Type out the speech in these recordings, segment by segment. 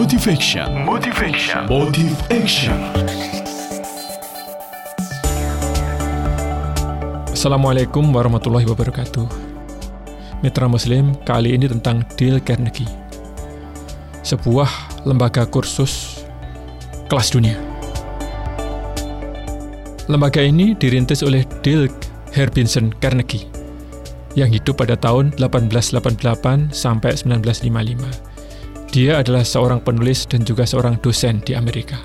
Motivation. Motivation. Motive Action. Assalamualaikum warahmatullahi wabarakatuh. Mitra Muslim kali ini tentang Dale Carnegie. Sebuah lembaga kursus kelas dunia. Lembaga ini dirintis oleh Dale Herbinson Carnegie yang hidup pada tahun 1888 sampai 1955 dia adalah seorang penulis dan juga seorang dosen di Amerika.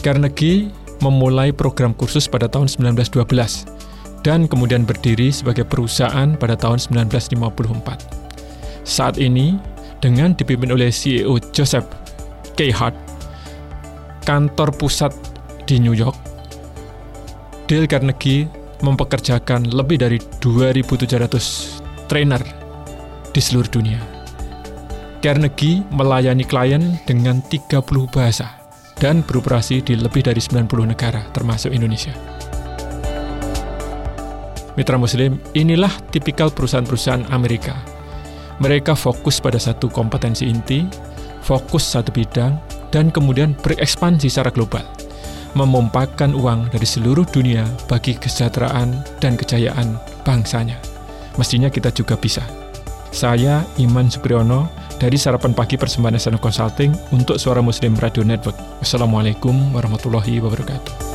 Carnegie memulai program kursus pada tahun 1912 dan kemudian berdiri sebagai perusahaan pada tahun 1954. Saat ini, dengan dipimpin oleh CEO Joseph K. Hart, kantor pusat di New York, Dale Carnegie mempekerjakan lebih dari 2.700 trainer di seluruh dunia. Carnegie melayani klien dengan 30 bahasa dan beroperasi di lebih dari 90 negara, termasuk Indonesia. Mitra Muslim, inilah tipikal perusahaan-perusahaan Amerika. Mereka fokus pada satu kompetensi inti, fokus satu bidang, dan kemudian berekspansi secara global, memompakan uang dari seluruh dunia bagi kesejahteraan dan kejayaan bangsanya. Mestinya kita juga bisa. Saya Iman Supriyono dari Sarapan Pagi Persembahan Nasional Consulting untuk Suara Muslim Radio Network. Wassalamualaikum warahmatullahi wabarakatuh.